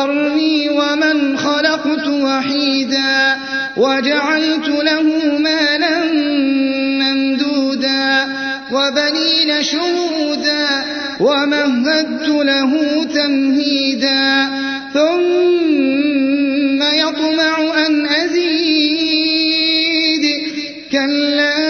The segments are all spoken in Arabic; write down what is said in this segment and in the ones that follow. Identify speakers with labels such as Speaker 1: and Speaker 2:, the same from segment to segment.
Speaker 1: ذرني ومن خلقت وحيدا وجعلت له مالا ممدودا وبنين شهودا ومهدت له تمهيدا ثم يطمع أن أزيد كلا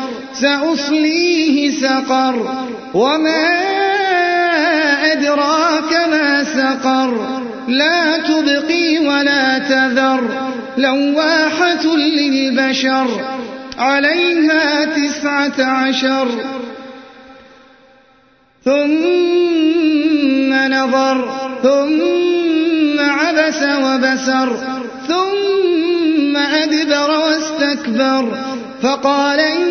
Speaker 1: سأصليه سقر وما أدراك ما سقر لا تبقي ولا تذر لواحة للبشر عليها تسعة عشر ثم نظر ثم عبس وبسر ثم أدبر واستكبر فقال إن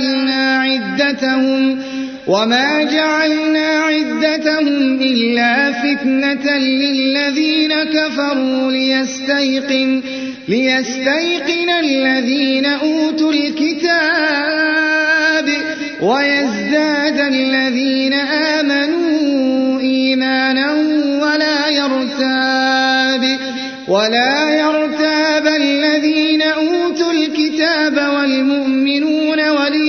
Speaker 1: جعلنا عدتهم وما جعلنا عدتهم إلا فتنة للذين كفروا ليستيقن ليستيقن الذين أوتوا الكتاب ويزداد الذين آمنوا إيمانا ولا يرتاب ولا يرتاب الذين أوتوا الكتاب والمؤمنون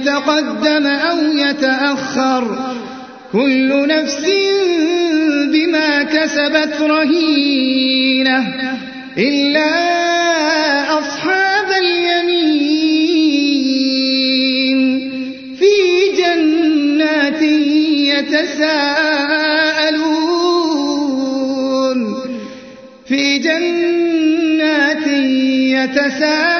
Speaker 1: يتقدم أو يتأخر. كل نفس بما كسبت رهينة إلا أصحاب اليمين. في جنات يتساءلون. في جنات يتساءلون.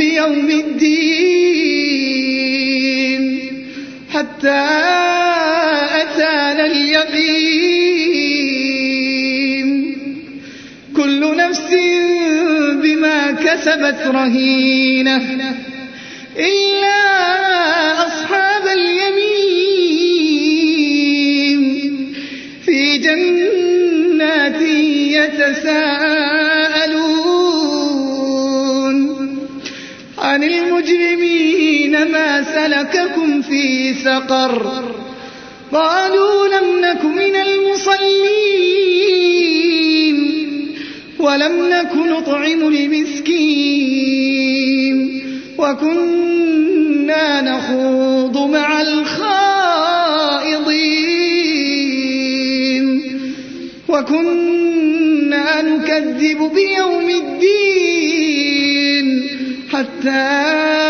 Speaker 1: بيوم الدين حتى أتانا اليقين كل نفس بما كسبت رهينة إلا أصحاب اليمين في جنات يتساءلون سلككم في سقر قالوا لم نك من المصلين ولم نك نطعم المسكين وكنا نخوض مع الخائضين وكنا نكذب بيوم الدين حتى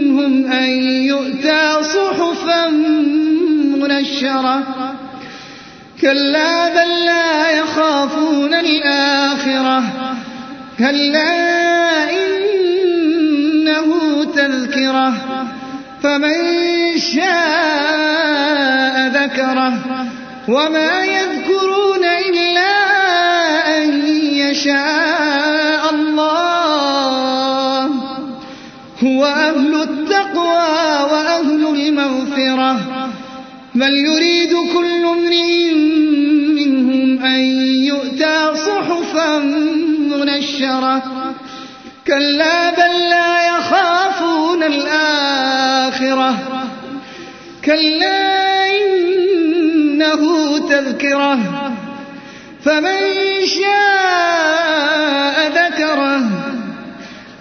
Speaker 1: منهم أن يؤتى صحفا منشرة. كلا بل لا يخافون الآخرة. كلا إنه تذكرة. فمن شاء ذكره. وما يذكرون إلا أن يشاء. هو أهل التقوى وأهل المغفرة بل يريد كل امرئ منهم أن يؤتى صحفا منشرة. كلا بل لا يخافون الآخرة. كلا إنه تذكرة. فمن شاء ذكره.